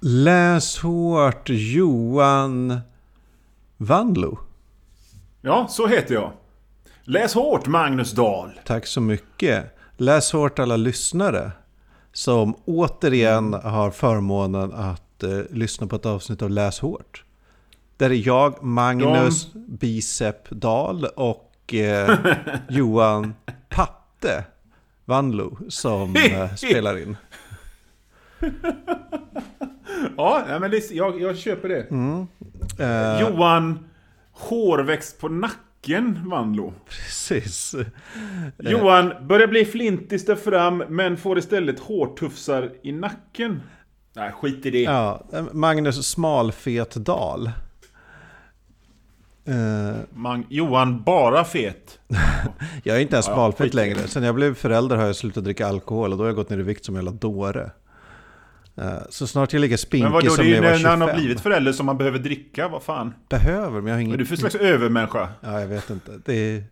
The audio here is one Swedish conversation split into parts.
Läs hårt Johan Vanlo. Ja, så heter jag. Läs hårt Magnus Dahl. Tack så mycket. Läs hårt alla lyssnare. Som återigen har förmånen att eh, lyssna på ett avsnitt av Läs hårt. Där är jag, Magnus Bicep Dahl och eh, Johan Patte Vanlo som eh, spelar in. Ja, men det, jag, jag köper det. Eh, Johan Hårväxt på nacken Vanlo. Precis. Johan börjar bli flintis där fram men får istället hårtufsar i nacken. Nej, skit i det. Ja, eh, Magnus Smalfet Dahl. Eh, Man, Johan bara fet. Jag är inte ens Ja, smalfet längre. Sen jag blev förälder har jag slutat dricka alkohol och då har jag gått ner i vikt som en jävla dåre. Eh, Så snart jag ligger Men spinkig vadå, det som är ju när jag var när, när han har 25. blivit förälder som man behöver dricka, vad fan? Behöver, men jag har Vad ingen... är du för slags övermänniska? Ja, jag vet inte. Det,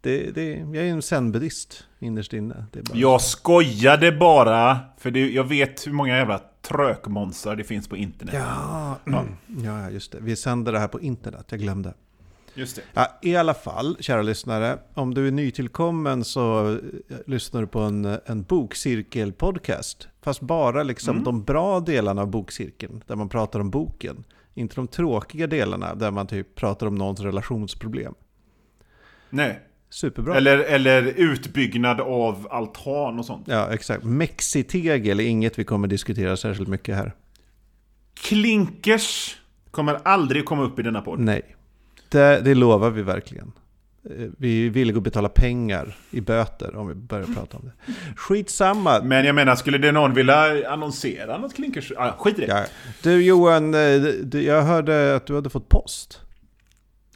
det, det, jag är en zen-buddhist innerst inne. Det är bara... Jag skojade bara, för det, jag vet hur många jävla trökmonstrar det finns på internet. Ja, ja, ja, just det. Vi sänder det här på internet, jag glömde. Just det. Ja, I alla fall, kära lyssnare, om du är nytillkommen så eh, lyssnar du på en, en bokcirkel-podcast. Fast bara liksom Mm. de bra delarna av bokcirkeln, där man pratar om boken. Inte de tråkiga delarna, där man typ pratar om någons relationsproblem. Nej. Superbra. Eller, eller utbyggnad av altan och sånt. Ja, exakt. Mexitegel är inget vi kommer diskutera särskilt mycket här. Klinkers kommer aldrig komma upp i denna podd. Nej, det, det lovar vi verkligen. Eh, Vi är villiga att betala pengar i böter om vi börjar prata om det. Skitsamma. Men jag menar, skulle det någon vilja annonsera något klinkers? Ah, skit i det. Ja. Du Johan, eh, jag hörde att du hade fått post.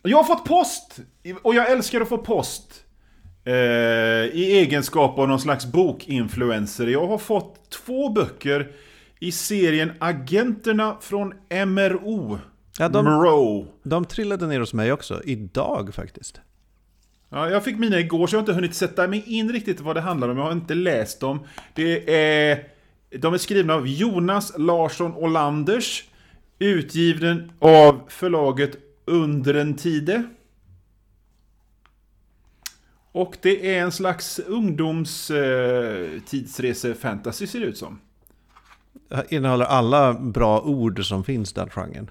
Jag har fått post! Och jag älskar att få post. Eh, I egenskap av någon slags bokinfluencer. Jag har fått två böcker i serien Agenterna från MRO. Ja, de- MRO. De trillade ner hos mig också, idag faktiskt. Ja, jag fick mina igår så jag har inte hunnit sätta mig in riktigt vad det handlar om. Jag har inte läst dem. Det är, de är skrivna av Jonas Larsson Olanders. Utgiven av förlaget Under en Tide. Och det är en slags ungdoms eh, ser det ut som. Det innehåller alla bra ord som finns den genren.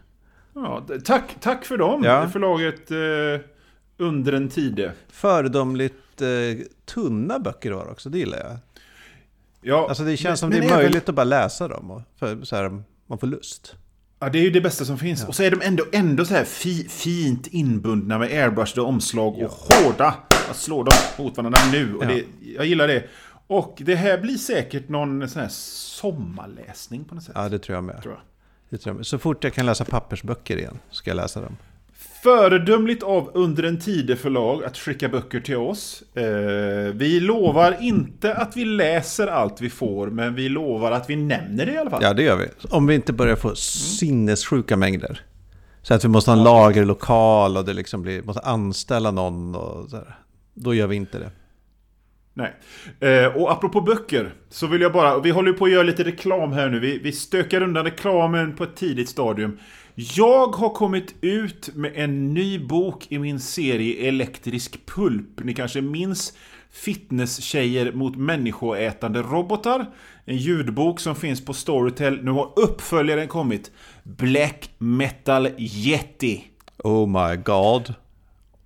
Ja, tack, tack för dem, Ja. förlaget eh, Under en Tide. Föredömligt eh, tunna böcker var också, det gillar jag. Ja, Alltså det känns men- som det är även- möjligt att bara läsa dem. Och för, så här, man får lust. Ja, det är ju det bästa som finns. Och så är de ändå, ändå så här fi, fint inbundna med airbrushade omslag och hårda. Jag slår dem mot varandra nu. Och Ja. det, jag gillar det. Och det här blir säkert någon sån här sommarläsning på något sätt. Ja, det tror jag med. Tror jag. Så fort jag kan läsa pappersböcker igen ska jag läsa dem. Föredömligt av Under en Tide förlag att skicka böcker till oss. Eh, vi lovar inte att vi läser allt vi får, men vi lovar att vi nämner det i alla fall. Ja, det gör vi. Om vi inte börjar få sinnessjuka mängder. Så att vi måste ha en lagerlokal och det liksom blir, måste anställa någon och så här. Då gör vi inte det. Nej. Eh, och apropå böcker, så vill jag bara, vi håller ju på att göra lite reklam här nu, vi, vi stökar undan reklamen på ett tidigt stadium. Jag har kommit ut med en ny bok i min serie Elektrisk Pulp. Ni kanske minns Fitnesstjejer mot människoätande robotar. En ljudbok som finns på Storytel. Nu har uppföljaren kommit. Black Metal Yeti. Oh my god.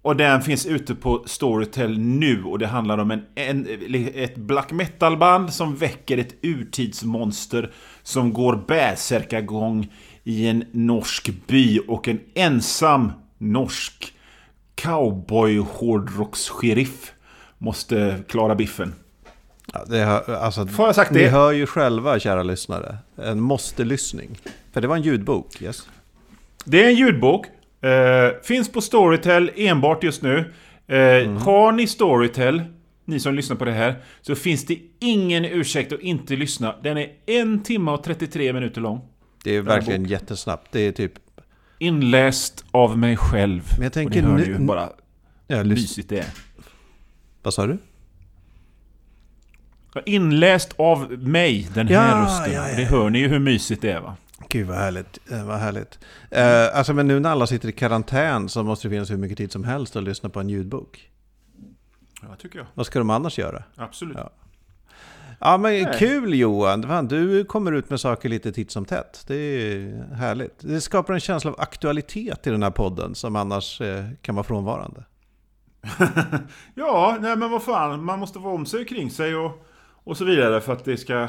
Och den finns ute på Storytel nu och det handlar om en, en, ett black metal-band som väcker ett urtidsmonster som går bärsärkagång i en norsk by och en ensam norsk cowboy-hårdrocks-sheriff måste klara biffen. Ja, det har, alltså, Får jag sagt ni det? hör ju själva, kära lyssnare. En måste-lyssning. För det var en ljudbok, yes. Det är en ljudbok. Eh, finns på Storytel enbart just nu. Eh, Har ni Storytel, ni som lyssnar på det här, så finns det ingen ursäkt att inte lyssna. Den är en timme och 33 minuter lång. Det är verkligen jättesnabbt. Det är typ... Inläst av mig själv. Men jag tänker och ni hör nu- ju bara Ja, hur mysigt det är. vad sa du? Inläst av mig, den här Ja, rösten. ja, ja, Det hör ni ju hur mysigt det är va? Gud vad härligt. Eh, vad härligt. Eh, alltså men nu när alla sitter i karantän så måste det finnas hur mycket tid som helst att lyssna på en ljudbok. Ja, tycker jag. Vad ska de annars göra? Absolut. Ja. Ja men Nej. kul Johan, Fan, du kommer ut med saker lite titt som tätt. Det är härligt. Det skapar en känsla av aktualitet i den här podden som annars eh, kan vara frånvarande. Ja, nej men vad fan. Man måste vara om sig kring sig och, och så vidare för att det ska...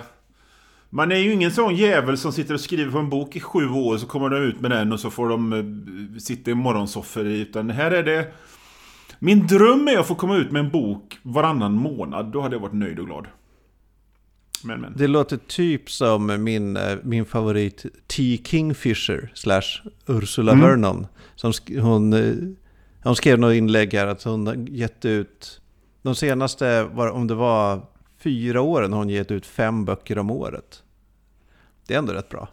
Man är ju ingen sån jävel som sitter och skriver på en bok i sju år så kommer de ut med den och så får de eh, sitta i morgonsoffor i, utan här är det... Min dröm är att få komma ut med en bok varannan månad. Då hade jag varit nöjd och glad. Men men. Det låter typ som min, eh, min favorit T. Kingfisher slash Ursula Mm. Vernon. Som hon, eh, hon skrev något inlägg här att hon gett ut, de senaste, var, om det var fyra åren, har hon gett ut fem böcker om året. Det är ändå rätt bra.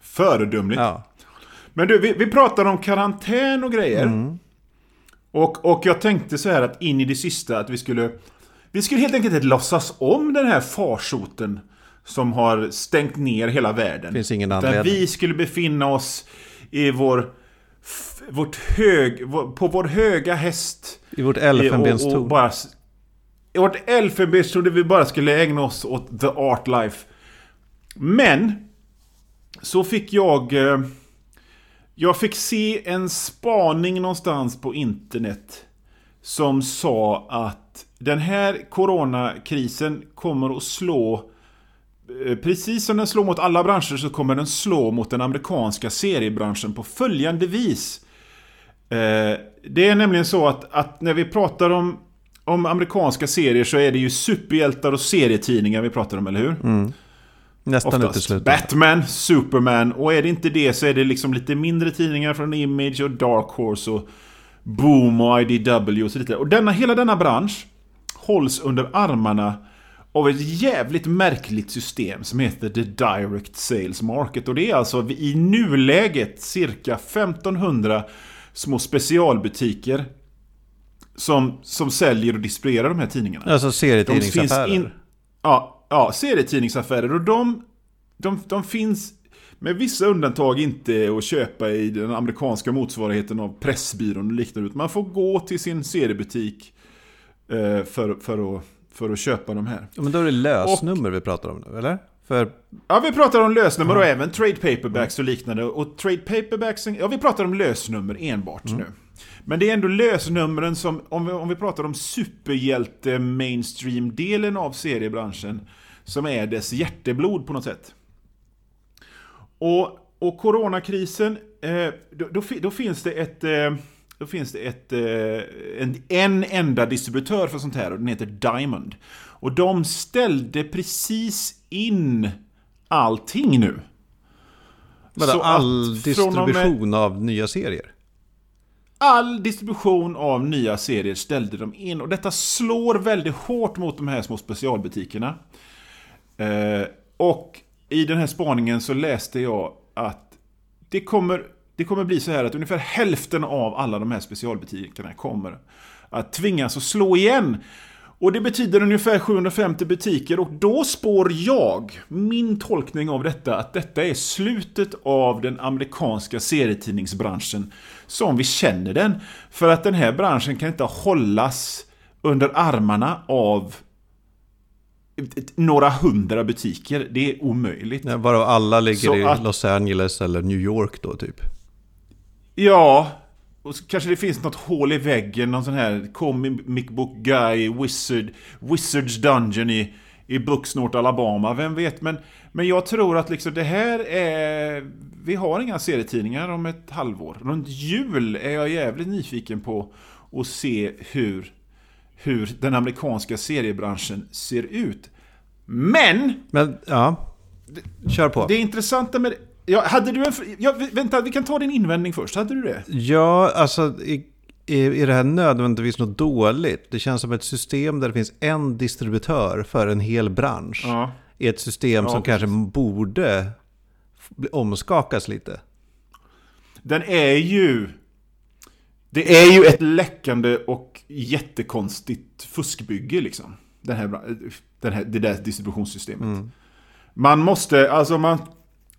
Föredömligt. Ja. Men du, vi, vi pratar om karantän och grejer. Mm. Och, och jag tänkte så här att in i det sista att vi skulle... Vi skulle helt enkelt inte låtsas om den här farsoten som har stängt ner hela världen. Finns ingen Där anledning. vi skulle befinna oss i vår... Vårt hög, på vår höga häst. I vårt i- och- elfenbenstorn. och bara i vårt elfenbenstorn trodde vi bara skulle ägna oss åt the art life. Men... Så fick jag... Eh, jag fick se en spaning någonstans på internet. Som sa att den här coronakrisen kommer att slå... Eh, precis som den slår mot alla branscher så kommer den slå mot den amerikanska seriebranschen på följande vis. Eh, det är nämligen så att, att när vi pratar om, om amerikanska serier så är det ju superhjältar och serietidningar vi pratar om, eller hur? Nästan Oftast. uteslutet. Batman, Superman och är det inte det så är det liksom lite mindre tidningar från Image och Dark Horse och Boom och IDW och så vidare. Och denna, hela denna bransch hålls under armarna av ett jävligt märkligt system som heter The Direct Sales Market. Och det är alltså i nuläget cirka 1500 små specialbutiker som, som säljer och distribuerar de här tidningarna. Alltså serietidningsaffärer. in, ja, ja, serietidningsaffärer. Och de, de, de finns med vissa undantag inte att köpa i den amerikanska motsvarigheten av Pressbyrån och liknande. Utan man får gå till sin seriebutik eh, för, för, att, för att köpa de här. Ja, Men då är det lösnummer vi pratar om nu, eller? För Ja, vi pratar om lösnummer och även trade paperbacks och liknande. Och trade paperbacks, ja vi pratar om lösnummer enbart nu. Men det är ändå lösnumren som, om vi, om vi pratar om superhjälte mainstream-delen av seriebranschen, som är dess hjärteblod på något sätt. Och, och coronakrisen, eh, då, då, då finns det ett... Eh, då finns det ett, eh, en, en enda distributör för sånt här och den heter Diamond. Och de ställde precis in allting nu. vadå, all och med- distribution av nya serier? All distribution av nya serier ställde de in och detta slår väldigt hårt mot de här små specialbutikerna. Eh, och i den här spaningen så läste jag att det kommer, det kommer bli så här att ungefär hälften av alla de här specialbutikerna kommer att tvingas att slå igen. Och det betyder ungefär 750 butiker och då spår jag, min tolkning av detta, att detta är slutet av den amerikanska serietidningsbranschen som vi känner den. För att den här branschen kan inte hållas under armarna av några hundra butiker. Det är omöjligt. Ja, Varav alla ligger Så i att- Los Angeles eller New York då typ. Ja, och kanske det finns något hål i väggen, någon sån här comic book guy, wizard, wizards dungeon i, i Bucksnort, Alabama, vem vet? Men, men jag tror att liksom det här är... Vi har inga serietidningar om ett halvår. Runt jul är jag jävligt nyfiken på att se hur, hur den amerikanska seriebranschen ser ut. Men! Men ja, kör på. Det intressanta med... Ja, hade du en... Ja, vänta, vi kan ta din invändning först. Hade du det? Ja, alltså i, i, är det här nödvändigtvis något dåligt? Det känns som ett system där det finns en distributör för en hel bransch. Ja. Är ett system Ja, som precis. kanske borde omskakas lite. Den är ju... Det är ju ett läckande och jättekonstigt fuskbygge liksom. Den här, den här, det där distributionssystemet. Man måste, alltså man...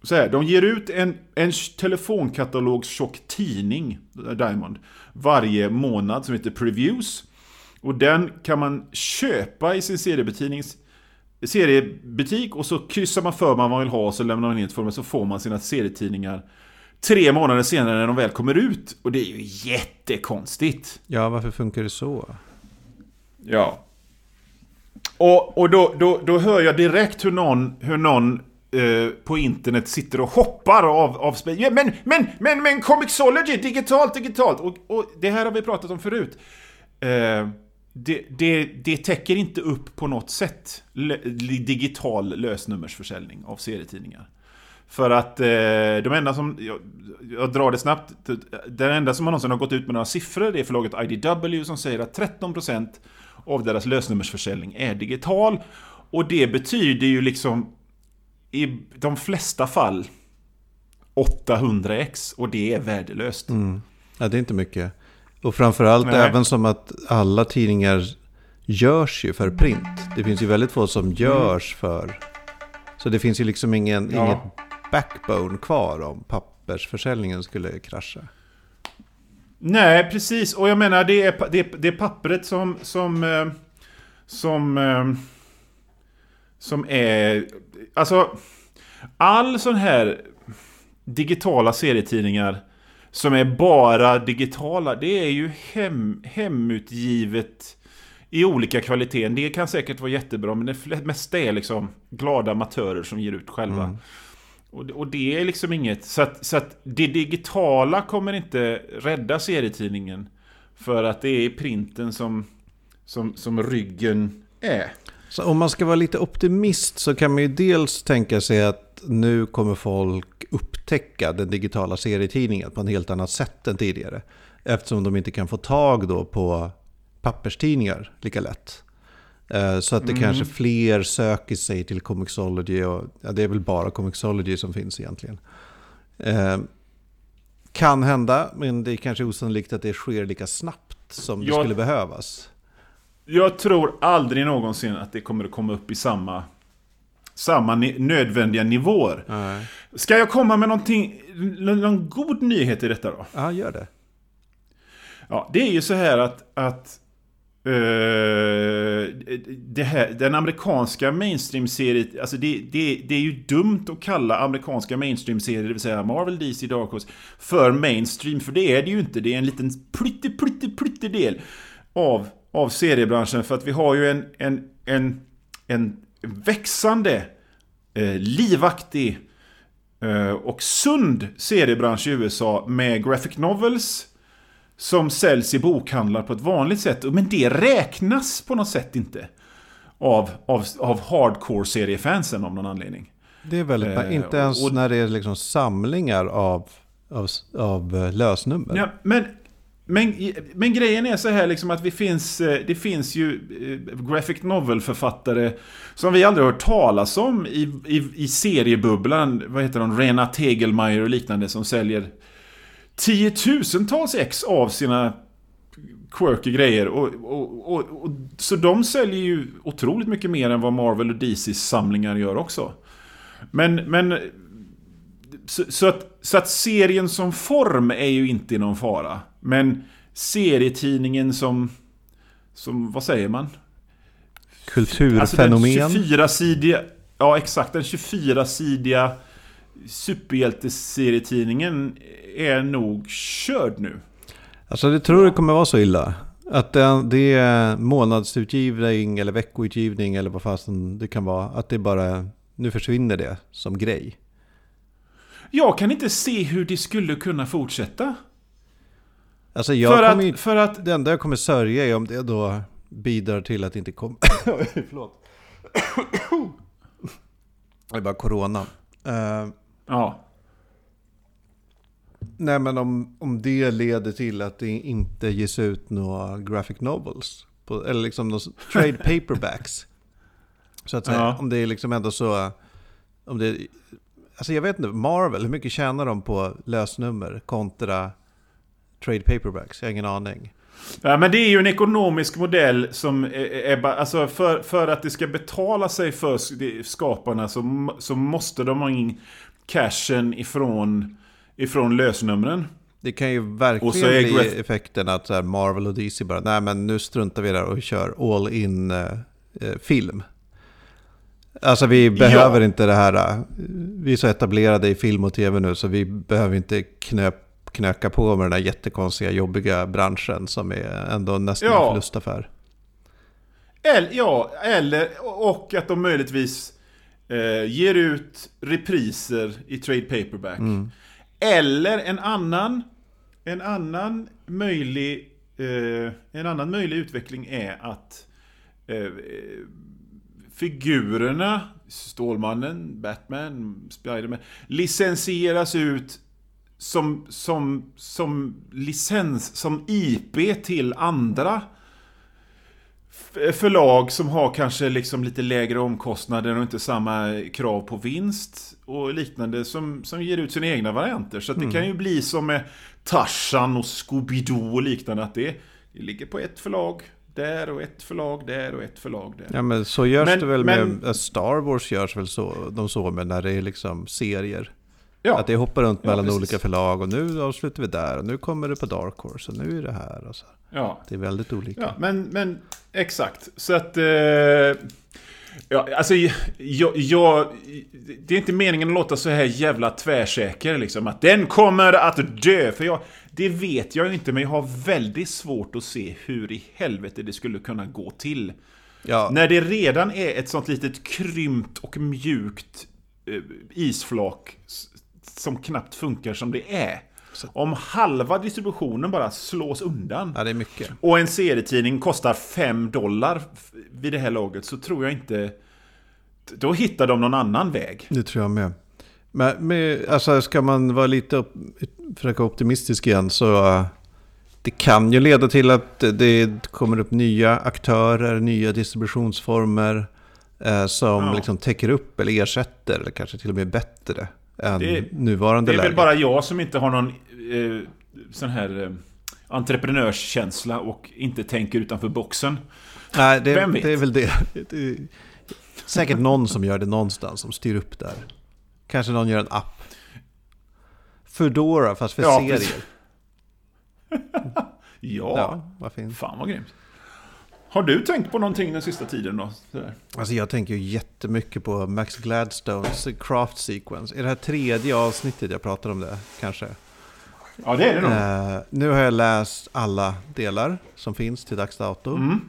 så här, de ger ut en, en telefonkatalogs tidning, Diamond, varje månad som heter Previews. Och den kan man köpa i sin seriebetidnings seriebutik och så kryssar man för vad man vill ha och så lämnar man in ett form så får man sina serietidningar tre månader senare när de väl kommer ut. Och det är ju jättekonstigt. Ja, varför funkar det så? Ja. Och, och då, då, då hör jag direkt hur någon, hur någon eh, på internet sitter och hoppar av, av. Ja, men, men, men, men Comixology, digitalt, digitalt! Och, och det här har vi pratat om förut. Eh, det, det, det täcker inte upp på något sätt digital lösnummersförsäljning av serietidningar. För att eh, de enda som, jag, jag, drar det snabbt, den enda som någonsin har gått ut med några siffror det är förlaget IDW som säger att 13% av deras lösnummersförsäljning är digital. Och det betyder ju liksom i de flesta fall 800x och det är värdelöst. Mm. Ja, det är inte mycket. Och framförallt Nej. även som att alla tidningar görs ju för print. Det finns ju väldigt få som mm. görs för... Så det finns ju liksom ingen, ja. inget backbone kvar om pappersförsäljningen skulle krascha. Nej, precis. Och jag menar, det är, det, det är pappret som... Som... Eh, som, eh, som är... Alltså... All sån här digitala serietidningar som är bara digitala, det är ju hem, hemutgivet i olika kvaliteter. Det kan säkert vara jättebra, men det mesta är liksom glada amatörer som ger ut själva. Mm. Och, och, det är liksom inget... Så att, så att det digitala kommer inte rädda serietidningen. För att det är printen som, som, som ryggen är. Så om man ska vara lite optimist så kan man ju dels tänka sig att nu kommer folk upptäcka den digitala serietidningen på ett helt annat sätt än tidigare. Eftersom de inte kan få tag då på papperstidningar lika lätt. Eh, så att det mm. kanske fler söker sig till Comixology. Och, ja, det är väl bara Comixology som finns egentligen. Eh, kan hända, men det är kanske osannolikt att det sker lika snabbt som det jag, skulle behövas. Jag tror aldrig någonsin att det kommer att komma upp i samma, samma nödvändiga nivåer. Nej. Ska jag komma med någonting, någon god nyhet i detta då? Ja, gör det. Ja, det är ju så här att, att Uh, här, den amerikanska mainstream-serien, alltså det, det, det, är ju dumt att kalla amerikanska mainstream-serier, det vill säga Marvel, DC, Dark Horse, för mainstream, för det är det ju inte. Det är en liten plytte, plytte, plytte del av, av seriebranschen, för att vi har ju en, en, en, en växande, eh, livaktig eh, och sund seriebransch i USA med graphic novels, som säljs i bokhandlar på ett vanligt sätt. Men det räknas på något sätt inte av, av, av hardcore-seriefansen av någon anledning. Det är väldigt eh, Inte ens och, när det är liksom samlingar av, av, av eh, lösnummer. Ja, men, men, men grejen är så här liksom att vi finns, eh, det finns ju eh, graphic novel-författare som vi aldrig hört talas om i, i, i seriebubblan. Vad heter de? Rena Tegelmeier och liknande som säljer tiotusentals ex av sina quirky grejer. Och, och, och, och, så de säljer ju otroligt mycket mer än vad Marvel och DCs samlingar gör också. Men, men så, så, att, så att serien som form är ju inte i någon fara. Men serietidningen som, som vad säger man? Kulturfenomen? Alltså den 24-sidiga, ja exakt, den 24-sidiga superhjälteserietidningen är nog körd nu. Alltså det tror det kommer vara så illa. Att det, det är månadsutgivning eller veckoutgivning eller vad fasen det kan vara. Att det bara, nu försvinner det som grej. Jag kan inte se hur det skulle kunna fortsätta. Alltså jag för att, för att... Det enda jag kommer sörja är om det då bidrar till att inte kommer... Förlåt. det är bara corona. Uh, ja. Nej men om, om det leder till att det inte ges ut några graphic novels. På, eller liksom några trade paperbacks. Så att säga. Ja. Om det är liksom ändå så... Om det, alltså jag vet inte, Marvel, hur mycket tjänar de på lösnummer kontra trade paperbacks? Jag har ingen aning. Ja, men det är ju en ekonomisk modell som är, alltså för, för att det ska betala sig för skaparna så, så måste de ha in cashen ifrån, ifrån lösnumren. Det kan ju verkligen Och så är bli Greth- effekten att Marvel och DC bara, nej men nu struntar vi där och kör all in eh, eh, film. Alltså vi behöver inte det här, eh, vi är så etablerade i film och tv nu så vi behöver inte knöp, knöka på med den här jättekonstiga jobbiga branschen som är ändå nästan Ja. en förlustaffär. Eller, ja, eller och att de möjligtvis eh, ger ut repriser i trade paperback. Eller en annan, en annan möjlig eh, en annan möjlig utveckling är att eh, figurerna, Stålmannen, Batman, Spiderman, licensieras ut som, som, som licens, som IP till andra förlag som har kanske liksom lite lägre omkostnader och inte samma krav på vinst och liknande som, som ger ut sina egna varianter. Så att det kan ju bli som med Tarzan och Scooby-Doo och liknande att det, det ligger på ett förlag där och ett förlag där och ett förlag där. Ja men så görs Men- det väl men- med, Star Wars görs väl så, de så med när det är liksom serier. Ja, Att det hoppar runt Ja, mellan precis. olika förlag och nu avslutar vi där och nu kommer det på Dark Horse och nu är det här och så. ja. Det är väldigt olika. Ja, men, men exakt. Så att... Eh, ja, alltså, jag, jag, det är inte meningen att låta så här jävla tvärsäker liksom. Att den kommer att dö. För jag, det vet jag ju inte, men jag har väldigt svårt att se hur i helvete det skulle kunna gå till. Ja, När det redan är ett sånt litet krympt och mjukt eh, isflak som knappt funkar som det är. Om halva distributionen bara slås undan. ja, det är mycket. Och en serietidning kostar 5 dollar vid det här laget så tror jag inte... Då hittar de någon annan väg. Det tror jag med. Men med, alltså, ska man vara lite upp, försöka optimistisk igen så uh, det kan ju leda till att det kommer upp nya aktörer, nya distributionsformer eh, som Ja. liksom täcker upp eller ersätter eller kanske till och med bättre än Det- nuvarande Det är läge. väl bara jag som inte har någon eh, sån här eh, entreprenörskänsla och inte tänker utanför boxen. Nej, det, Vem vet? det är väl det. det är säkert någon som gör det någonstans, som styr upp där. Kanske någon gör en app. Foodora, fast för Ja, serier. Ja, Ja, vad fint. fan vad grymt. Har du tänkt på någonting den sista tiden då? Sådär. Alltså jag tänker ju jättemycket på Max Gladstones Craft Sequence. Är det här tredje avsnittet jag pratar om det, kanske? Ja, det är det nog. Eh, nu har jag läst alla delar som finns till dags dato. Mm.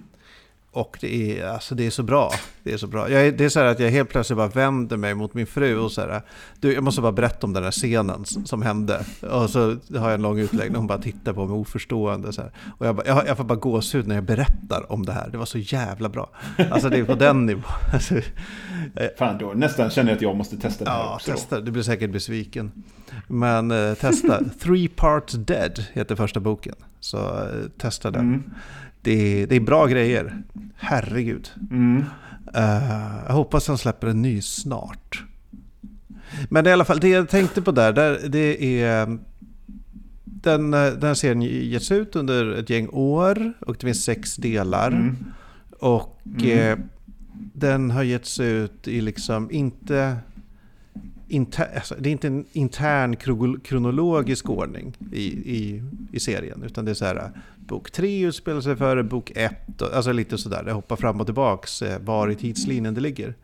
Och det är, alltså det är så bra. Det är så bra. Jag, det är så här att jag helt plötsligt bara vänder mig mot min fru och så här. Du, jag måste bara berätta om den här scenen som hände. Och så har jag en lång utläggning. Hon bara tittar på mig oförstående. Så här. Och jag, bara, jag, jag får bara gåshud när jag berättar om det här. Det var så jävla bra. Alltså det är på den nivån. Alltså, Fan, då nästan känner jag att jag måste testa det här ja, också. Testa. Du blir säkert besviken. Men eh, testa. Three Parts Dead heter första boken. Så eh, testa den. Mm. Det, är, det är bra grejer. Herregud. Mm. Eh, jag hoppas han släpper en ny snart. Men i alla fall, det jag tänkte på där, där det är... Den, den här serien getts ut under ett gäng år och det finns sex delar. Mm. Och Mm. eh, den har getts ut i liksom inte... Inter, alltså, det är inte en intern kro- kronologisk ordning i, i, i serien. Utan det är så här, bok 3 utspelar sig före bok 1. och- Alltså lite sådär, det hoppar fram och tillbaks eh, var i tidslinjen det ligger.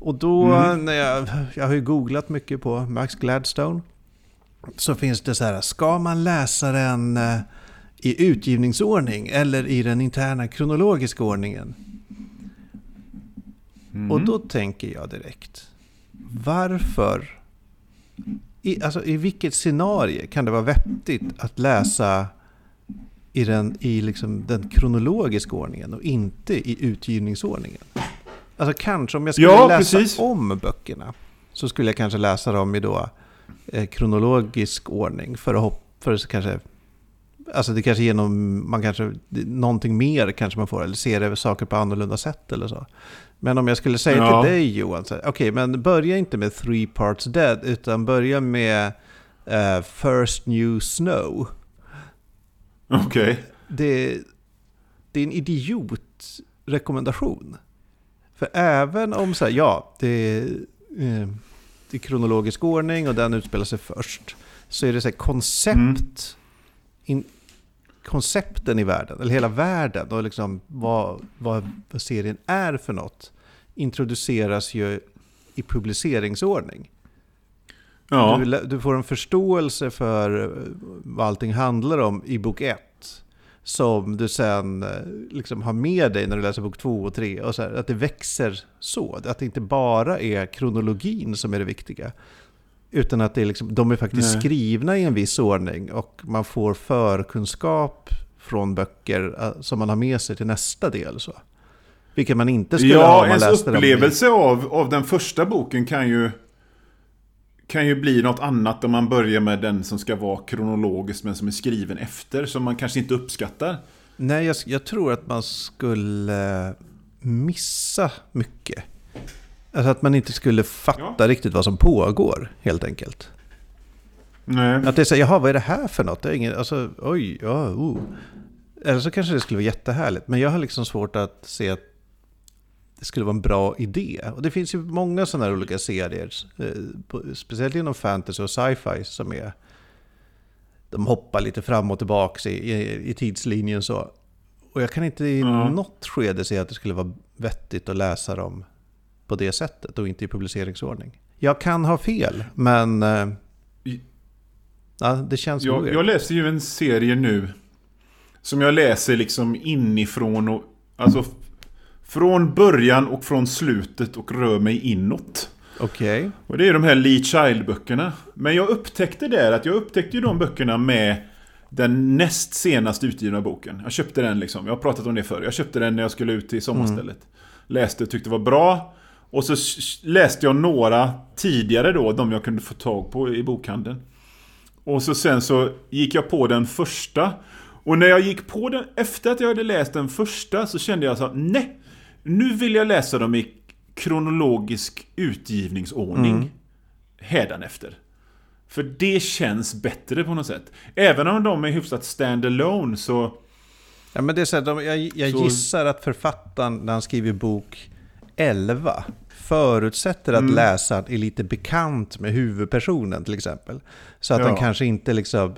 Och då, Mm. när jag, jag har ju googlat mycket på Max Gladstone. Så finns det så här, ska man läsa den eh, i utgivningsordning eller i den interna kronologiska ordningen? Mm. Och då tänker jag direkt, varför? I, alltså, I vilket scenario kan det vara vettigt att läsa i den, i liksom den kronologiska ordningen och inte i utgivningsordningen? Alltså kanske om jag skulle Ja, läsa precis. om böckerna så skulle jag kanske läsa dem i då eh, kronologisk ordning för att hoppa, för att kanske Alltså det kanske genom, man kanske, någonting mer kanske man får, eller ser över saker på annorlunda sätt eller så. Men om jag skulle säga Ja. till dig Johan, okej men börja inte med Three Parts Dead, utan börja med eh, First New Snow. Okej. Det, det är en idiotrekommendation. För även om så här, ja, det, eh, i kronologisk ordning och den utspelar sig först. Så är det så här koncept, mm. in, koncepten i världen, eller hela världen och liksom vad, vad, vad serien är för något introduceras ju i publiceringsordning. Ja. Du, du, får en förståelse för vad allting handlar om i bok 1. Som du sen eh, liksom har med dig när du läser bok 2 och 3. Och så här, att det växer så. Att det inte bara är kronologin som är det viktiga. Utan att det är liksom, de är faktiskt Nej. skrivna i en viss ordning. Och man får förkunskap från böcker eh, som man har med sig till nästa del. Så. Vilket man inte skulle ja, ha om man läste dem. Ja, ens upplevelse av, av den första boken kan ju kan ju bli något annat om man börjar med den som ska vara kronologisk men som är skriven efter, som man kanske inte uppskattar. Nej, jag, jag tror att man skulle missa mycket. Alltså att man inte skulle fatta ja. riktigt vad som pågår, helt enkelt. Nej. Att det är så jaha, vad är det här för något? Det är ingen, alltså, oj, ja, oh. Eller så kanske det skulle vara jättehärligt. Men jag har liksom svårt att se att det skulle vara en bra idé. Och det finns ju många sådana här olika serier, eh, speciellt inom fantasy och sci-fi som är... De hoppar lite fram och tillbaka i, i, i tidslinjen så. Och jag kan inte i mm. något skede se att det skulle vara vettigt att läsa dem på det sättet och inte i publiceringsordning. Jag kan ha fel, men... Eh, ja, det känns jag, jag läser ju en serie nu som jag läser liksom inifrån och... Alltså från början och från slutet och rör mig inåt. Okej. Okay. Och det är de här Lee Child-böckerna. Men jag upptäckte där att jag upptäckte ju de böckerna med den näst senast utgivna boken. Jag köpte den liksom. Jag har pratat om det förr. Jag köpte den när jag skulle ut till sommarstället. Mm. Läste och tyckte det var bra. Och så läste jag några tidigare då, de jag kunde få tag på i bokhandeln. Och så sen så gick jag på den första. Och när jag gick på den, efter att jag hade läst den första så kände jag så nej, nu vill jag läsa dem i kronologisk utgivningsordning. Mm. Hädanefter. För det känns bättre på något sätt. Även om de är hyfsat stand-alone så... Ja, men det är så här, de, jag, jag så... gissar att författaren när han skriver bok 11 förutsätter att mm. läsaren är lite bekant med huvudpersonen till exempel. Så att ja. den kanske inte liksom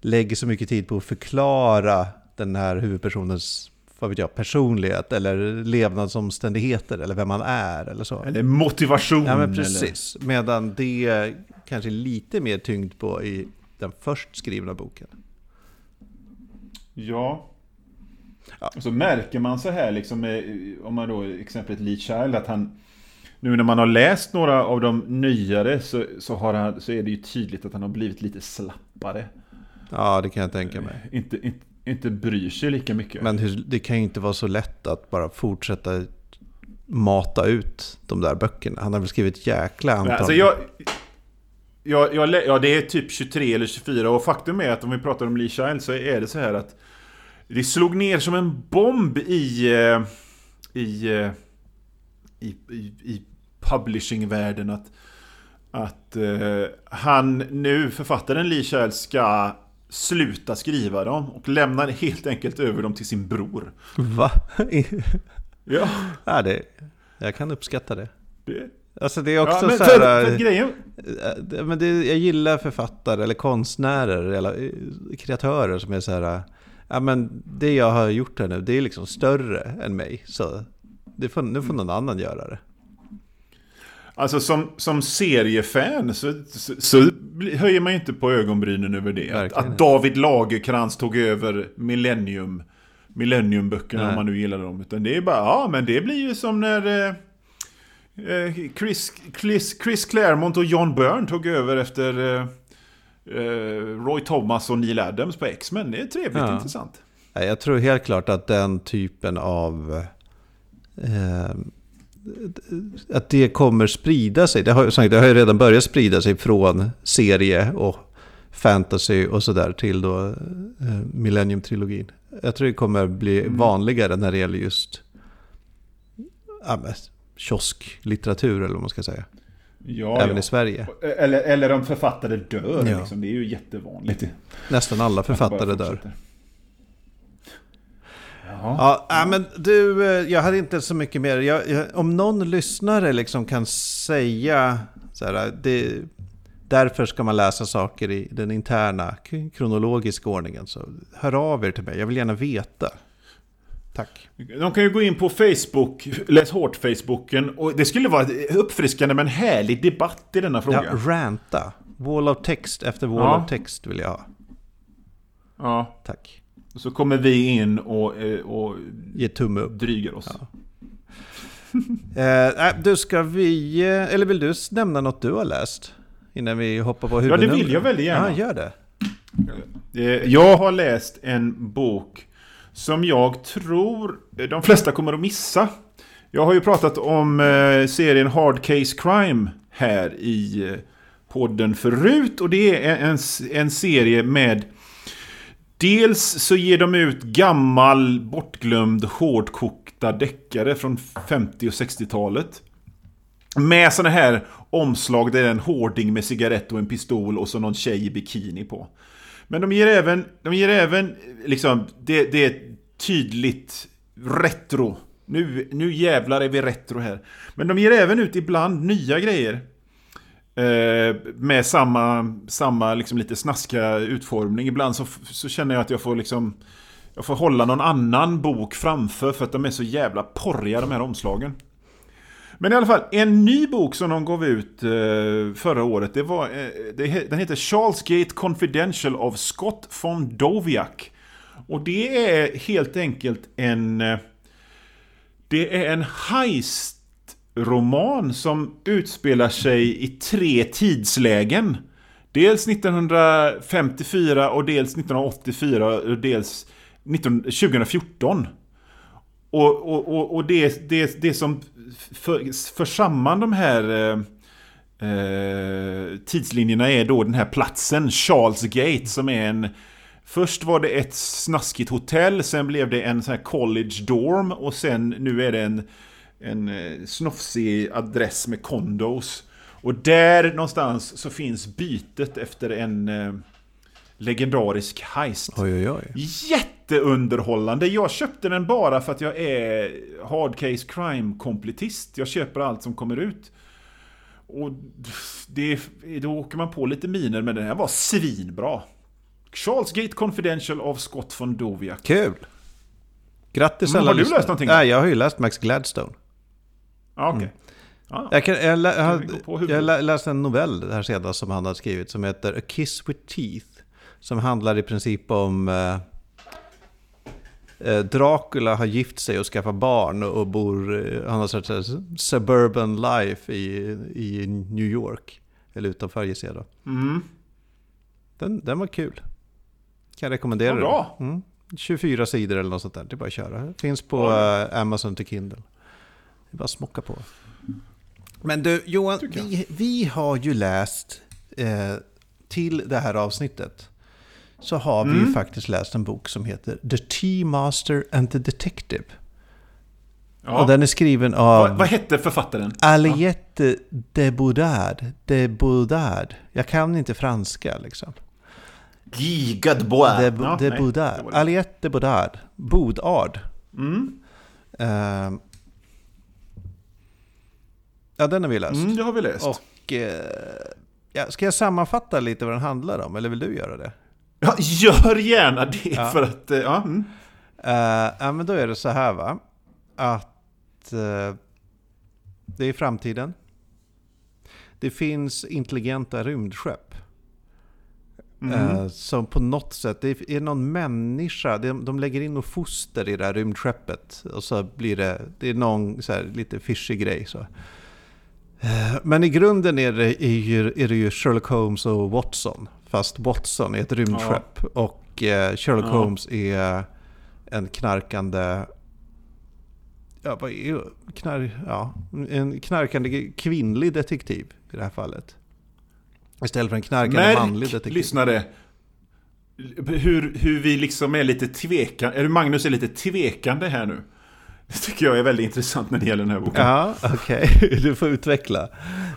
lägger så mycket tid på att förklara den här huvudpersonens vad vet jag, personlighet eller levnadsomständigheter eller vem man är eller så. Eller motivation. Ja, men precis. Eller... Medan det kanske är lite mer tyngd på i den först skrivna boken. Ja. ja. Och så märker man så här, liksom, om man då exemplet Lee Child, att han nu när man har läst några av de nyare så, så, har han, så är det ju tydligt att han har blivit lite slappare. Ja, det kan jag tänka mig. Inte, inte, inte bryr sig lika mycket. Men hur, det kan ju inte vara så lätt att bara fortsätta mata ut de där böckerna. Han har väl skrivit jäkla antal. Alltså jag, jag, jag, ja, det är typ 23 eller 24 och faktum är att om vi pratar om Lee Child så är det så här att det slog ner som en bomb i, eh, i, eh, i, i, i publishingvärlden att, att uh, han nu, författaren Lee Child, ska sluta skriva dem och lämnar helt enkelt över dem till sin bror. Va? ja. ja det, jag kan uppskatta det. det. Alltså det är också ja, men, så här... För, för grejen... Eh, men det, jag gillar författare eller konstnärer eller eh, kreatörer som är så här... Ja men det jag har gjort här nu, det är liksom större än mig. Så det får, nu får någon annan göra det. Alltså som, som seriefan så, så, så höjer man ju inte på ögonbrynen över det. Att, att, David Lagerkrans tog över Millennium, Millennium-böckerna om man nu gillar dem. Utan det är bara, ja men det blir ju som när eh, eh, Chris, Chris, Chris Claremont och John Byrne tog över efter eh, eh, Roy Thomas och Neil Adams på X-Men. Det är trevligt ja. intressant. Jag tror helt klart att den typen av eh, att det kommer sprida sig. Det har, det har ju redan börjat sprida sig från serie och fantasy och sådär till då eh, Millennium-trilogin. Jag tror det kommer bli mm. vanligare när det gäller just ja, kiosklitteratur eller vad man ska säga. Ja, Även ja. i Sverige. Eller, eller om författare dör. Ja. Liksom. Det är ju jättevanligt. Nästan alla författare dör. Ja, ja, men du, eh, jag hade inte så mycket mer. Jag, jag, om någon lyssnare liksom kan säga Så här, det, därför ska man läsa saker i den interna kronologiska ordningen. Så hör av er till mig, jag vill gärna veta. Tack. De kan ju gå in på Facebook, Läs Hårt-Facebooken. Och det skulle vara uppfriskande med en härlig debatt i denna fråga. Ja, ranta. Wall of text efter wall ja. of text vill jag ha. Ja. Tack. Så kommer vi in och, eh, och Ge tumme upp. dryger oss. Ja. eh, du, ska vi... Eh, eller vill du nämna något du har läst? Innan vi hoppar på huvudnumret. Ja, det vill jag väldigt gärna. Ja, gör det. Eh, jag har läst en bok som jag tror de flesta kommer att missa. Jag har ju pratat om serien Hard Case Crime här i podden förut. Och det är en, en serie med Dels så ger de ut gammal, bortglömd, hårdkokta deckare från 50 och 60-talet. Med sådana här omslag där det är en hårding med cigarett och en pistol och så någon tjej i bikini på. Men de ger även, de ger även liksom, det, det är tydligt retro. Nu, nu jävlar är vi retro här. Men de ger även ut ibland nya grejer. Eh, med samma, samma liksom lite snaska utformning. Ibland så, så känner jag att jag får liksom... Jag får hålla någon annan bok framför för att de är så jävla porriga de här omslagen. Men i alla fall, en ny bok som de gav ut eh, förra året, det var, eh, det, den heter Charles Gate Confidential av Scott von Doviak. Och det är helt enkelt en... Eh, det är en heist roman som utspelar sig i tre tidslägen. Dels 1954 och dels 1984 och dels 19, 2014. Och, och, och, och det, det, det som för, för samman de här eh, eh, tidslinjerna är då den här platsen, Charles Gate, som är en Först var det ett snaskigt hotell, sen blev det en sån här college dorm och sen nu är det en en eh, snofsig adress med kondos. Och där någonstans så finns bytet efter en eh, legendarisk heist. Oj, oj, oj. Jätteunderhållande. Jag köpte den bara för att jag är hard case crime kompletist. Jag köper allt som kommer ut. Och det, då åker man på lite miner, men den här var svinbra. Charles Gate Confidential av Scott von Doviak. Kul! Grattis alla Har du läst någonting? Nej, jag har ju läst Max Gladstone. Okej. Okay. Mm. Jag, kan, jag, lä, jag, jag läste en novell här sedan som han har skrivit som heter A Kiss with Teeth. Som handlar i princip om eh, eh Dracula har gift sig och skaffat barn och bor, eh, han har sånt suburban life i, i New York. Eller utanför gissar jag då. Mm. Den, den var kul. Kan jag rekommendera ja, bra. Mm. 24 sidor eller något sånt där. Det är bara att köra. Finns på ja. uh, Amazon till Kindle. Det är bara att smocka på. Men du Johan, vi, vi har ju läst eh, till det här avsnittet. Så har mm. vi ju mm. faktiskt läst en bok som heter The Tea Master and the Detective. Ja. Och den är skriven av... Vad, vad hette författaren? Aliette ja. de Boudard. De Boudard. Jag kan inte franska liksom. Guy Godbois. De, ja, de Boudard. Aliette de Boudard. Bodard. Mm. Uh, Ja, den har vi läst. Mm, det har vi läst. Och, eh, ja, ska jag sammanfatta lite vad den handlar om, eller vill du göra det? Ja, gör gärna det, ja. för att... Eh, ja. Mm. Uh, ja, men då är det så här va, att uh, det är framtiden. Det finns intelligenta rymdskepp. Mm. Uh, som på något sätt, det är någon människa, de, de lägger in något foster i det här rymdskeppet. Och så blir det, det är någon så här, lite fischig grej. Så. Men i grunden är det, är det ju Sherlock Holmes och Watson. Fast Watson är ett rymdskepp. Ja. Och eh, Sherlock ja. Holmes är en knarkande... Ja, vad är knar, ja, En knarkande kvinnlig detektiv i det här fallet. Istället för en knarkande Märk, manlig detektiv. lyssnare. Hur, hur vi liksom är lite tvekande. Eller Magnus är lite tvekande här nu. Det tycker jag är väldigt intressant när det gäller den här boken. Ja, okej. Okay. Du får utveckla.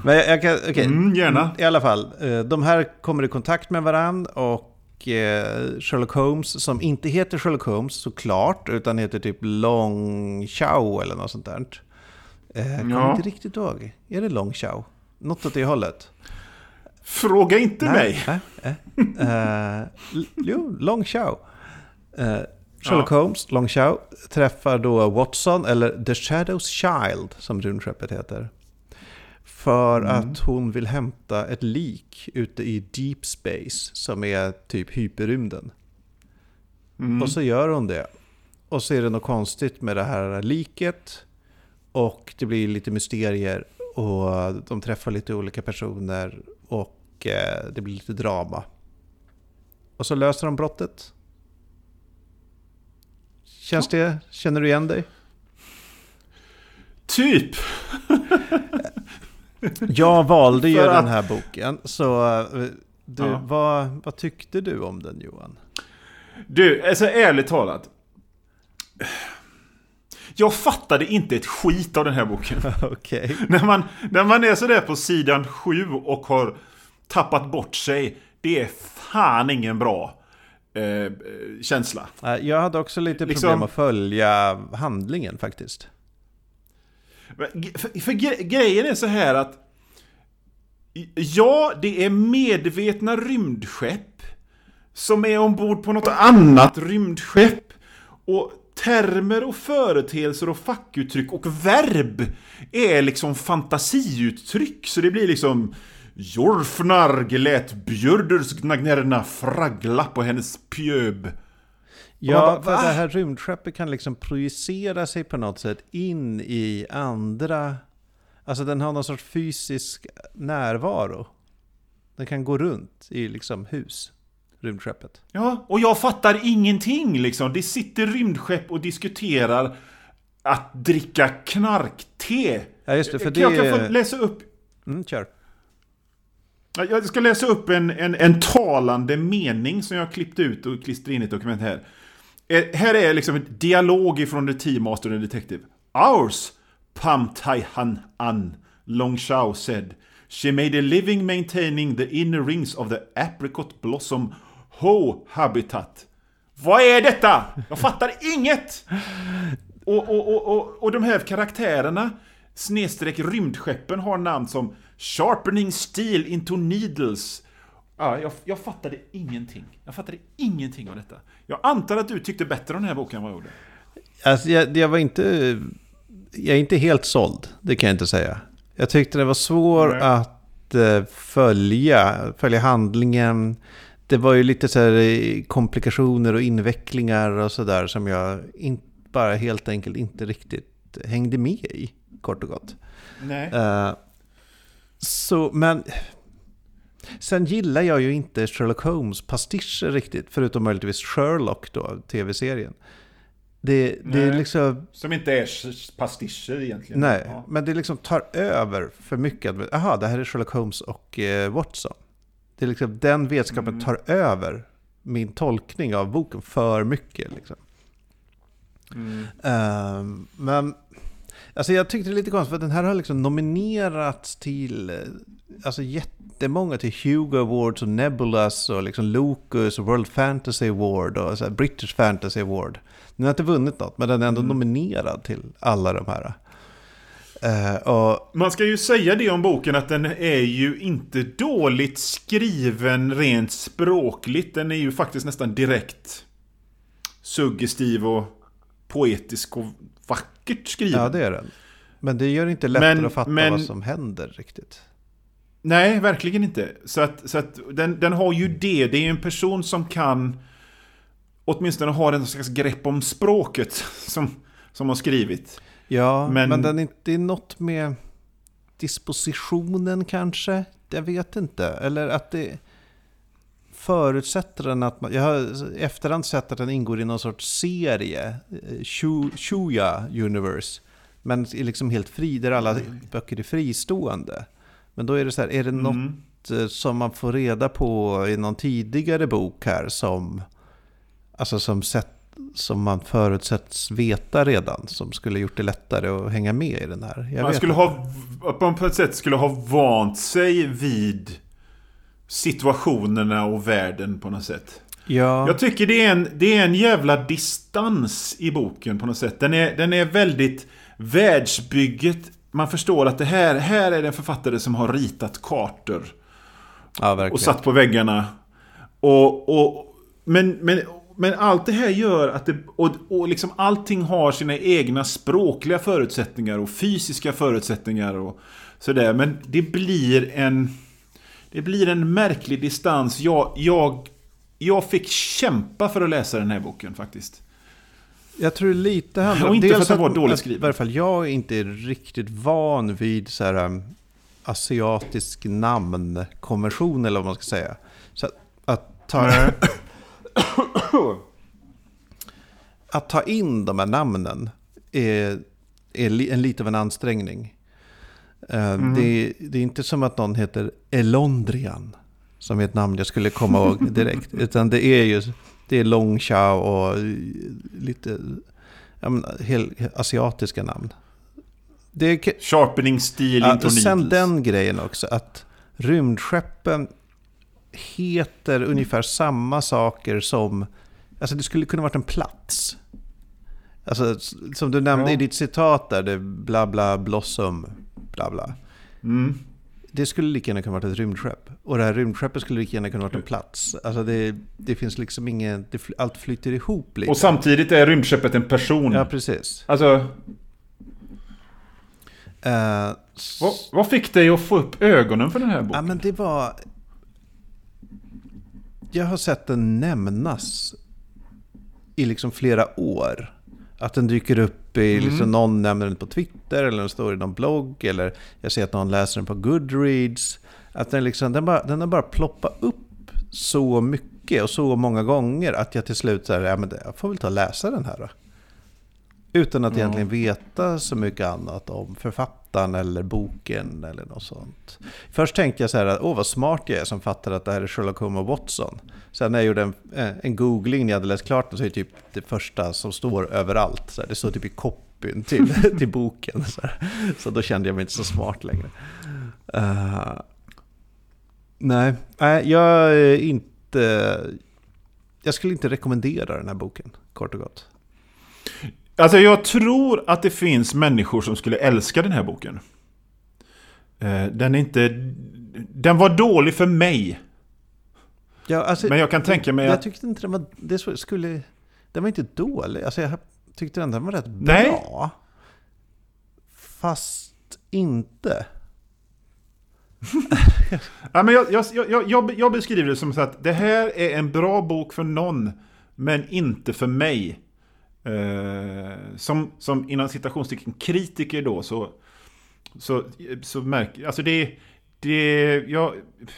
Men jag kan, okay. Mm, gärna. I alla fall, eh, de här kommer i kontakt med varandra och eh, Sherlock Holmes, som inte heter Sherlock Holmes såklart, utan heter typ Long Chow eller något sånt där. Jag eh, kommer ja. inte riktigt ihåg. Är det Long Chow? Något åt det hållet. Fråga inte mig! Nej, äh, äh. jo, Long Chow. Uh, Sherlock ja. Holmes, Long Chow, träffar då Watson, eller The Shadows Child som rymdskeppet heter. För mm. att hon vill hämta ett lik ute i Deep Space, som är typ hyperrymden. Mm. Och så gör hon det. Och så är det något konstigt med det här liket. Och det blir lite mysterier. Och de träffar lite olika personer. Och eh, det blir lite drama. Och så löser de brottet. Känns det? Känner du igen dig? Typ! Jag valde ju den här boken. Så eh, du, ja. vad, vad tyckte du om den Johan? Du, alltså ärligt talat. Jag fattade inte ett skit av den här boken. Okay. När, man, när man är sådär på sidan 7 och har tappat bort sig. Det är fan ingen bra eh, känsla. Jag hade också lite problem liksom, att följa handlingen faktiskt. För, för grejen är så här att Ja, det är medvetna rymdskepp som är ombord på något annat rymdskepp. Och termer och företeelser och fackuttryck och verb är liksom fantasiuttryck. Så det blir liksom Jorfnar lät björdersgnagnerna fraggla på hennes pjöb. Ja, bara, för det här rymdskeppet kan liksom projicera sig på något sätt in i andra... Alltså den har någon sorts fysisk närvaro. Den kan gå runt i liksom hus, rymdskeppet. Ja, och jag fattar ingenting liksom. Det sitter rymdskepp och diskuterar att dricka knarkte. Ja, just det, för det... Jag kan få läsa upp... Mm, kör. Jag ska läsa upp en, en, en talande mening som jag klippt ut och klistrat in i ett dokument här. Eh, här är liksom en dialog ifrån The Teamaster and Detective. Ours, Pam Tai Han An, Long Shao said. She made a living maintaining the inner rings of the apricot blossom Ho habitat. Vad är detta? Jag fattar inget! Och, och, och, och, och de här karaktärerna, snedstreck rymdskeppen, har namn som Sharpening steel into needles. Ja, jag, jag fattade ingenting. Jag fattade ingenting av detta. Jag antar att du tyckte bättre om den här boken än vad jag gjorde. Alltså, jag, jag var inte... Jag är inte helt såld, det kan jag inte säga. Jag tyckte det var svårt att uh, följa, följa handlingen. Det var ju lite så här eh, komplikationer och invecklingar och sådär som jag in, bara helt enkelt inte riktigt hängde med i, kort och gott. Nej. Uh, så, men... Sen gillar jag ju inte Sherlock Holmes-pastischer riktigt, förutom möjligtvis Sherlock då, tv-serien. Det, det är liksom... Som inte är pastischer egentligen. Nej, ja. men det liksom tar över för mycket. Jaha, det här är Sherlock Holmes och eh, Watson. Det är liksom, den vetskapen mm. tar över min tolkning av boken för mycket. Liksom. Mm. Uh, men Alltså jag tyckte det är lite konstigt för den här har liksom nominerats till alltså jättemånga till Hugo Awards och Nebulas och liksom Locus och World Fantasy Award och så British Fantasy Award. Den har inte vunnit något men den är ändå mm. nominerad till alla de här. Uh, och... Man ska ju säga det om boken att den är ju inte dåligt skriven rent språkligt. Den är ju faktiskt nästan direkt suggestiv och poetisk och vackert skriven. Ja, det är den. Men det gör inte lättare men, att fatta men, vad som händer riktigt. Nej, verkligen inte. Så att, så att den, den har ju det. Det är en person som kan åtminstone ha en slags grepp om språket som, som har skrivit. Ja, men, men den är inte något med dispositionen kanske. Jag vet inte. Eller att det förutsätter den att man, jag har efterhand sett att den ingår i någon sorts serie, eh, Shuya Universe. Men är liksom helt fri, där alla böcker är fristående. Men då är det så här, är det mm. något eh, som man får reda på i någon tidigare bok här som, alltså som, sett, som man förutsätts veta redan, som skulle gjort det lättare att hänga med i den här? Jag man skulle inte. ha, på ett sätt skulle ha vant sig vid situationerna och världen på något sätt. Ja. Jag tycker det är, en, det är en jävla distans i boken på något sätt. Den är, den är väldigt... Världsbygget... man förstår att det här, här är det en författare som har ritat kartor. Ja. Och satt på väggarna. Och, och, men, men, men allt det här gör att det, och, och liksom allting har sina egna språkliga förutsättningar och fysiska förutsättningar och sådär. Men det blir en... Det blir en märklig distans. Jag, jag, jag fick kämpa för att läsa den här boken faktiskt. Jag tror lite handlar Och inte för att den var dåligt skriven. I varje fall jag är inte riktigt van vid så här, um, asiatisk namnkonvention eller vad man ska säga. Så att, att ta... att ta in de här namnen är, är en lite av en ansträngning. Mm. det, det är inte som att någon heter Elondrian, som är ett namn jag skulle komma ihåg direkt. Utan det är ju det är Long Chao och lite ja, men, hel, asiatiska namn. Det är, Sharpening stil, ja, och sen den grejen också, att rymdskeppen heter ungefär samma saker som... Alltså det skulle kunna varit en plats. Alltså som du nämnde Ja. i ditt citat där, det bla bla blossom, bla bla. Mm. Det skulle lika gärna kunna varit ett rymdskepp. Och det här rymdskeppet skulle lika gärna kunna varit en plats. Alltså det, det finns liksom ingen... Det, allt flyter ihop lite. Och samtidigt är rymdskeppet en person. Ja, precis. Alltså, s- vad, vad fick dig att få upp ögonen för den här boken? Ja, men det var... Jag har sett den nämnas i liksom flera år. Att den dyker upp i, liksom, någon nämner den på Twitter eller den står i någon blogg eller jag ser att någon läser den på Goodreads. Att den, liksom, den, bara, den har bara ploppat upp så mycket och så många gånger att jag till slut säger ja, men jag får väl ta och läsa den här då. Utan att Ja. egentligen veta så mycket annat om författaren eller boken eller något sånt. Först tänkte jag så här, att, åh vad smart jag är som fattar att det här är Sherlock Holmes och Watson. Sen när jag gjorde en, eh, en googling när jag hade läst klart den så är det typ det första som står överallt. Så här, det står typ i copyn till, till boken. Så, här. så då kände jag mig inte så smart längre. Uh, nej, nej, jag är inte... Jag skulle inte rekommendera den här boken, kort och gott. Alltså jag tror att det finns människor som skulle älska den här boken. Eh, den är inte... Den var dålig för mig. Ja, alltså, Men jag kan tänka mig jag att... tyckte inte den var... Det skulle, den var inte dålig. Alltså jag tyckte den, var rätt Nej. bra. Fast inte. Ja, men jag, jag, jag, jag, jag beskriver det som så att det här är en bra bok för någon, men inte för mig. Eh, som, som inom citationstecken kritiker då så, så, så märker alltså det, det jag,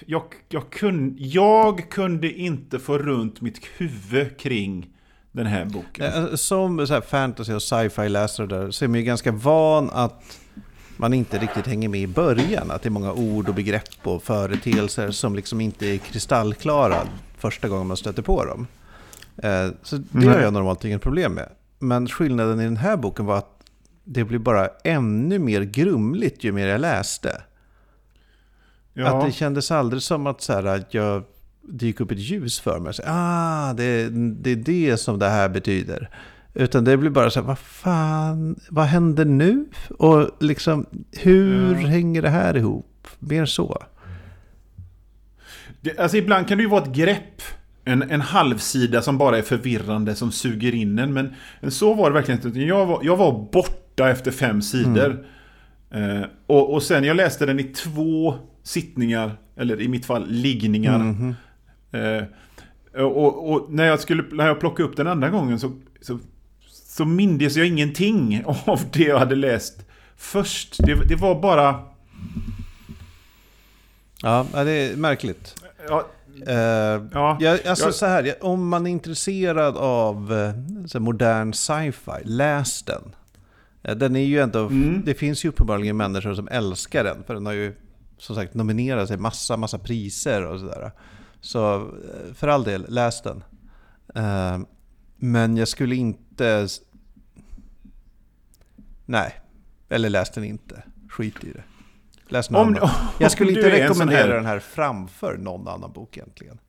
jag, jag, kun, jag kunde inte få runt mitt huvud kring den här boken. Eh, Som så fantasy och sci-fi läsare där så är man ju ganska van att man inte riktigt hänger med i början. Att det är många ord och begrepp och företeelser som liksom inte är kristallklara första gången man stöter på dem. Eh, Så det Nej. har jag normalt inget problem med. Men skillnaden i den här boken var att det blir bara ännu mer grumligt ju mer jag läste. Ja. Att det kändes aldrig som att, så här, att jag gick upp ett ljus för mig. Så, ah, det, det är det som det här betyder. Utan det blir bara så här, vad fan, vad händer nu? Och liksom, hur Ja. hänger det här ihop? Mer så. Det, alltså ibland kan det ju vara ett grepp. En, en halvsida som bara är förvirrande, som suger in en. Men, men så var det verkligen inte. Jag var, jag var borta efter fem sidor. Eh, och, och sen jag läste den i två sittningar, eller i mitt fall liggningar. Mhm. Eh, och, och när jag skulle när jag plockade upp den andra gången så, så, så mindes jag ingenting av det jag hade läst först. Det, det var bara... Ja, det är märkligt. Ja, Eh, ja, Ja, alltså jag- så här, om man är intresserad av eh, här, modern sci-fi, läs den. Eh, Den är ju ändå, Mm. det finns ju uppenbarligen människor som älskar den, för den har ju som sagt nominerat sig massa, massa priser och sådär. Så eh, för all del, läs den. Eh, Men jag skulle inte... Nej, eller läs den inte. Skit i det. Läs någon Om- annan. Jag skulle inte rekommendera här- den här framför någon annan bok egentligen.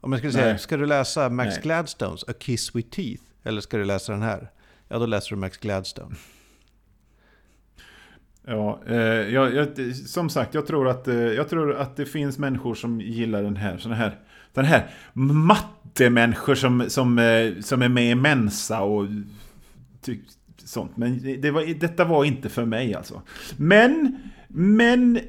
Om jag skulle säga, Nej. ska du läsa Max Nej. Gladstones A Kiss with Teeth? Eller ska du läsa den här? Ja, då läser du Max Gladstone. Ja, eh, jag, jag, som sagt, jag tror, att, eh, jag tror att det finns människor som gillar den här, såna här, den här mattemänniskor som, som, eh, som är med i Mensa och ty, sånt. Men det var, detta var inte för mig alltså. Men, men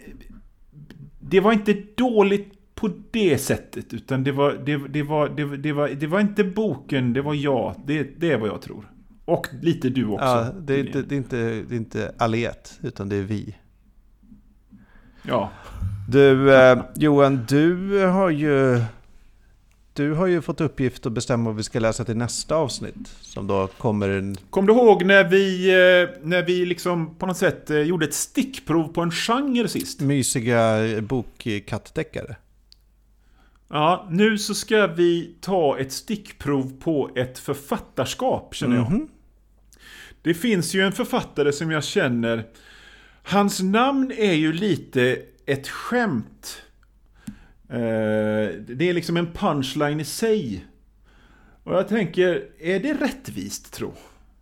det var inte dåligt på det sättet, utan det var, det, det var, det, det, var, det var inte boken, det var jag. Det, det är vad jag tror. Och lite du också. Ja, det, är inte, det, är inte, det är inte alliet, utan det är vi. Ja. Du, eh, Johan, du har ju... Du har ju fått uppgift att bestämma vad vi ska läsa till nästa avsnitt. Som då kommer en... Kom du ihåg när vi, eh, när vi liksom på något sätt eh, gjorde ett stickprov på en genre sist? Mysiga bokkattdeckare. Ja, nu så ska vi ta ett stickprov på ett författarskap, känner jag. Mhm. Det finns ju en författare som jag känner, hans namn är ju lite ett skämt. Eh, det är liksom en punchline i sig. Och jag tänker, är det rättvist tro?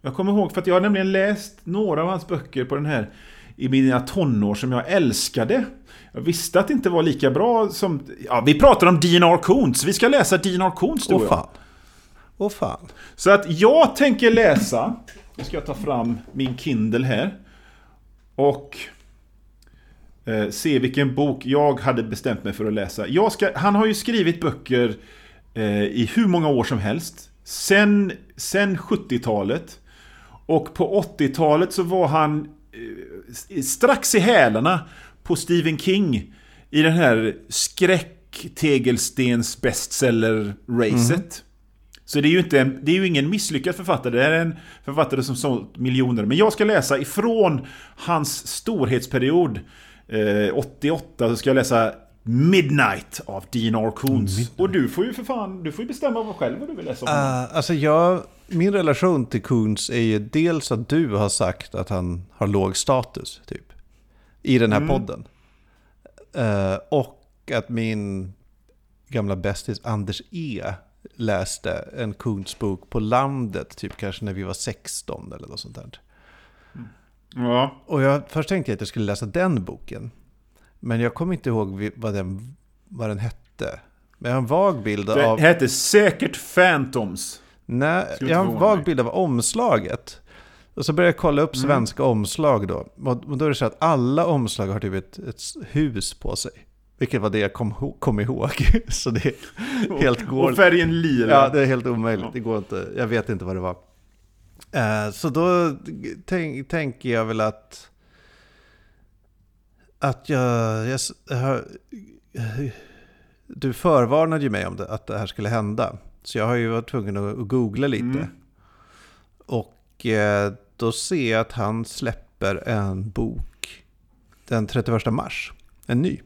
Jag kommer ihåg, för att jag har nämligen läst några av hans böcker på den här i mina tonår som jag älskade. Jag visste att det inte var lika bra som... Ja, vi pratar om Dean R. Koontz. Vi ska läsa Dean R. Koontz du och Åh jag. fan. Åh fan. Så att jag tänker läsa. Nu ska jag ta fram min Kindle här. Och eh, se vilken bok jag hade bestämt mig för att läsa. Jag ska, han har ju skrivit böcker eh, i hur många år som helst. Sen, sen 70-talet. Och på 80-talet så var han eh, strax i hälarna på Stephen King. I den här skräck-tegelstens-bestseller-racet. Mm. Så det är ju, inte en, det är ju ingen misslyckad författare, det är en författare som sålt miljoner. Men jag ska läsa ifrån hans storhetsperiod, eh, 88, så ska jag läsa Midnight av Dean R. Koontz. Och du får ju för fan, du får ju bestämma vad själv vad du vill läsa om. Uh, alltså jag, min relation till Koons är ju dels att du har sagt att han har låg status, typ. I den här Mm. podden. Eh, och att min gamla bästis Anders E läste en Koons bok på landet, typ kanske när vi var 16 eller något sånt där. Ja. Och jag, först tänkte jag att jag skulle läsa den boken. Men jag kommer inte ihåg vad den, vad den hette. Men jag har en vag bild Det av... heter säkert Phantoms. Nej, jag har en vag bild av omslaget. Och så började jag kolla upp svenska omslag då. Och då är det så att alla omslag har typ ett, ett hus på sig. Vilket var det jag kom, kom ihåg. så det är helt går... Och färgen lila. Ja, det är helt omöjligt. Det går inte. Jag vet inte vad det var. Eh, så då tänk, tänker jag väl att... Att jag... jag, du förvarnade ju mig om det, att det här skulle hända. Så jag har ju varit tvungen att, att googla lite. Mm. Och eh, då ser jag att han släpper en bok den 31 mars. En ny.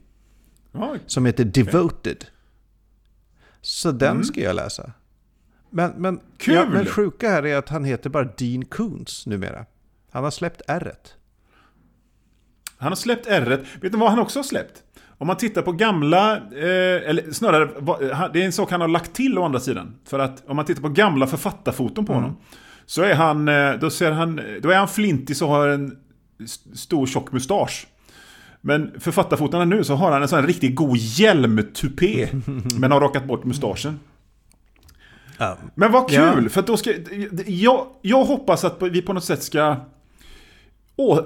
Ja, Som heter Devoted. Så den Mm. ska jag läsa. Men, men, Kul! Ja, men sjuka här är att han heter bara Dean Koontz numera. Han har släppt r Han har släppt r Vet du vad han också har släppt? Om man tittar på gamla, eh, eller snarare, han- det är en sak han har lagt till å andra sidan. För att om man tittar på gamla författarfoton på honom. Så är han, eh, då ser han, då är han flintig och har en st- stor tjock mustasch. Men författarfotona nu så har han en sån här riktigt god hjälmtupé. men har rakat bort mustaschen. Ja. Men vad kul! Ja. För då ska, jag, jag hoppas att vi på något sätt ska å,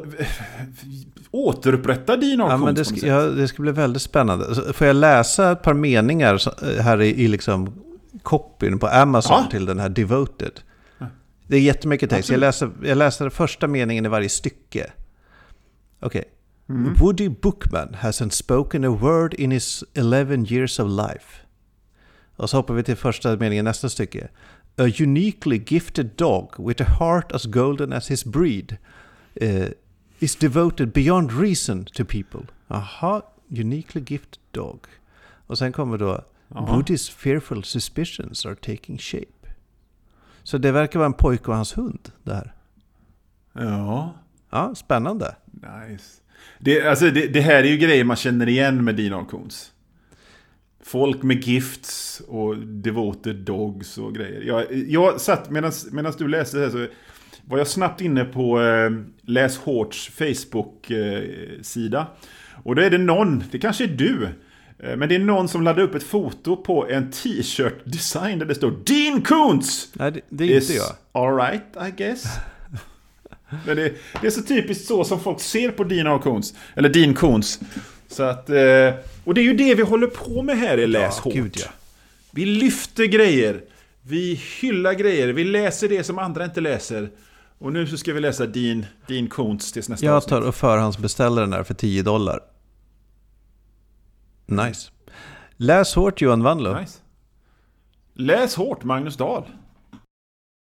återupprätta din Ja, men det, ska, ja, det ska bli väldigt spännande. Får jag läsa ett par meningar så- här i, i liksom copyn på Amazon till den här Devoted? Det är jättemycket text. Jag läser, jag läser första meningen i varje stycke. Okej. Woody Bookman hasn't spoken a word in his 11 years of life. Och så hoppar vi till första meningen nästa stycke. A uniquely gifted dog with a heart as golden as his breed eh, is devoted beyond reason to people. Aha, uniquely gifted dog. Och sen kommer då. Woody's fearful suspicions are taking shape. Så det verkar vara en pojke och hans hund det här. Ja, Ja, spännande. nice. Det, alltså, det, det här är ju grejer man känner igen med Dean Koontz. Folk med gifts och devoted dogs och grejer. Jag, jag satt, medan du läste det här så... var jag snabbt inne på eh, Läs Hårts Facebook-sida. Och då är det någon, det kanske är du, eh, men det är någon som laddar upp ett foto på en t-shirt design där det står Dean Koontz! Nej, det, det är inte jag. Alright, I guess. Men det, det, är så typiskt så som folk ser på Dean. Koontz. Eller Dean Koontz. Så att, eh, och det är ju det vi håller på med här i Läs Ja, gud, ja. Vi lyfter grejer. Vi hyllar grejer. Vi läser det som andra inte läser. Och nu så ska vi läsa Dean, Dean Koontz tills nästa Jag avsnitt. tar och förhandsbeställer den här för 10 dollar. Nice. Läs hårt Johan Wanlo. Nice. Läs hårt, Magnus Dahl.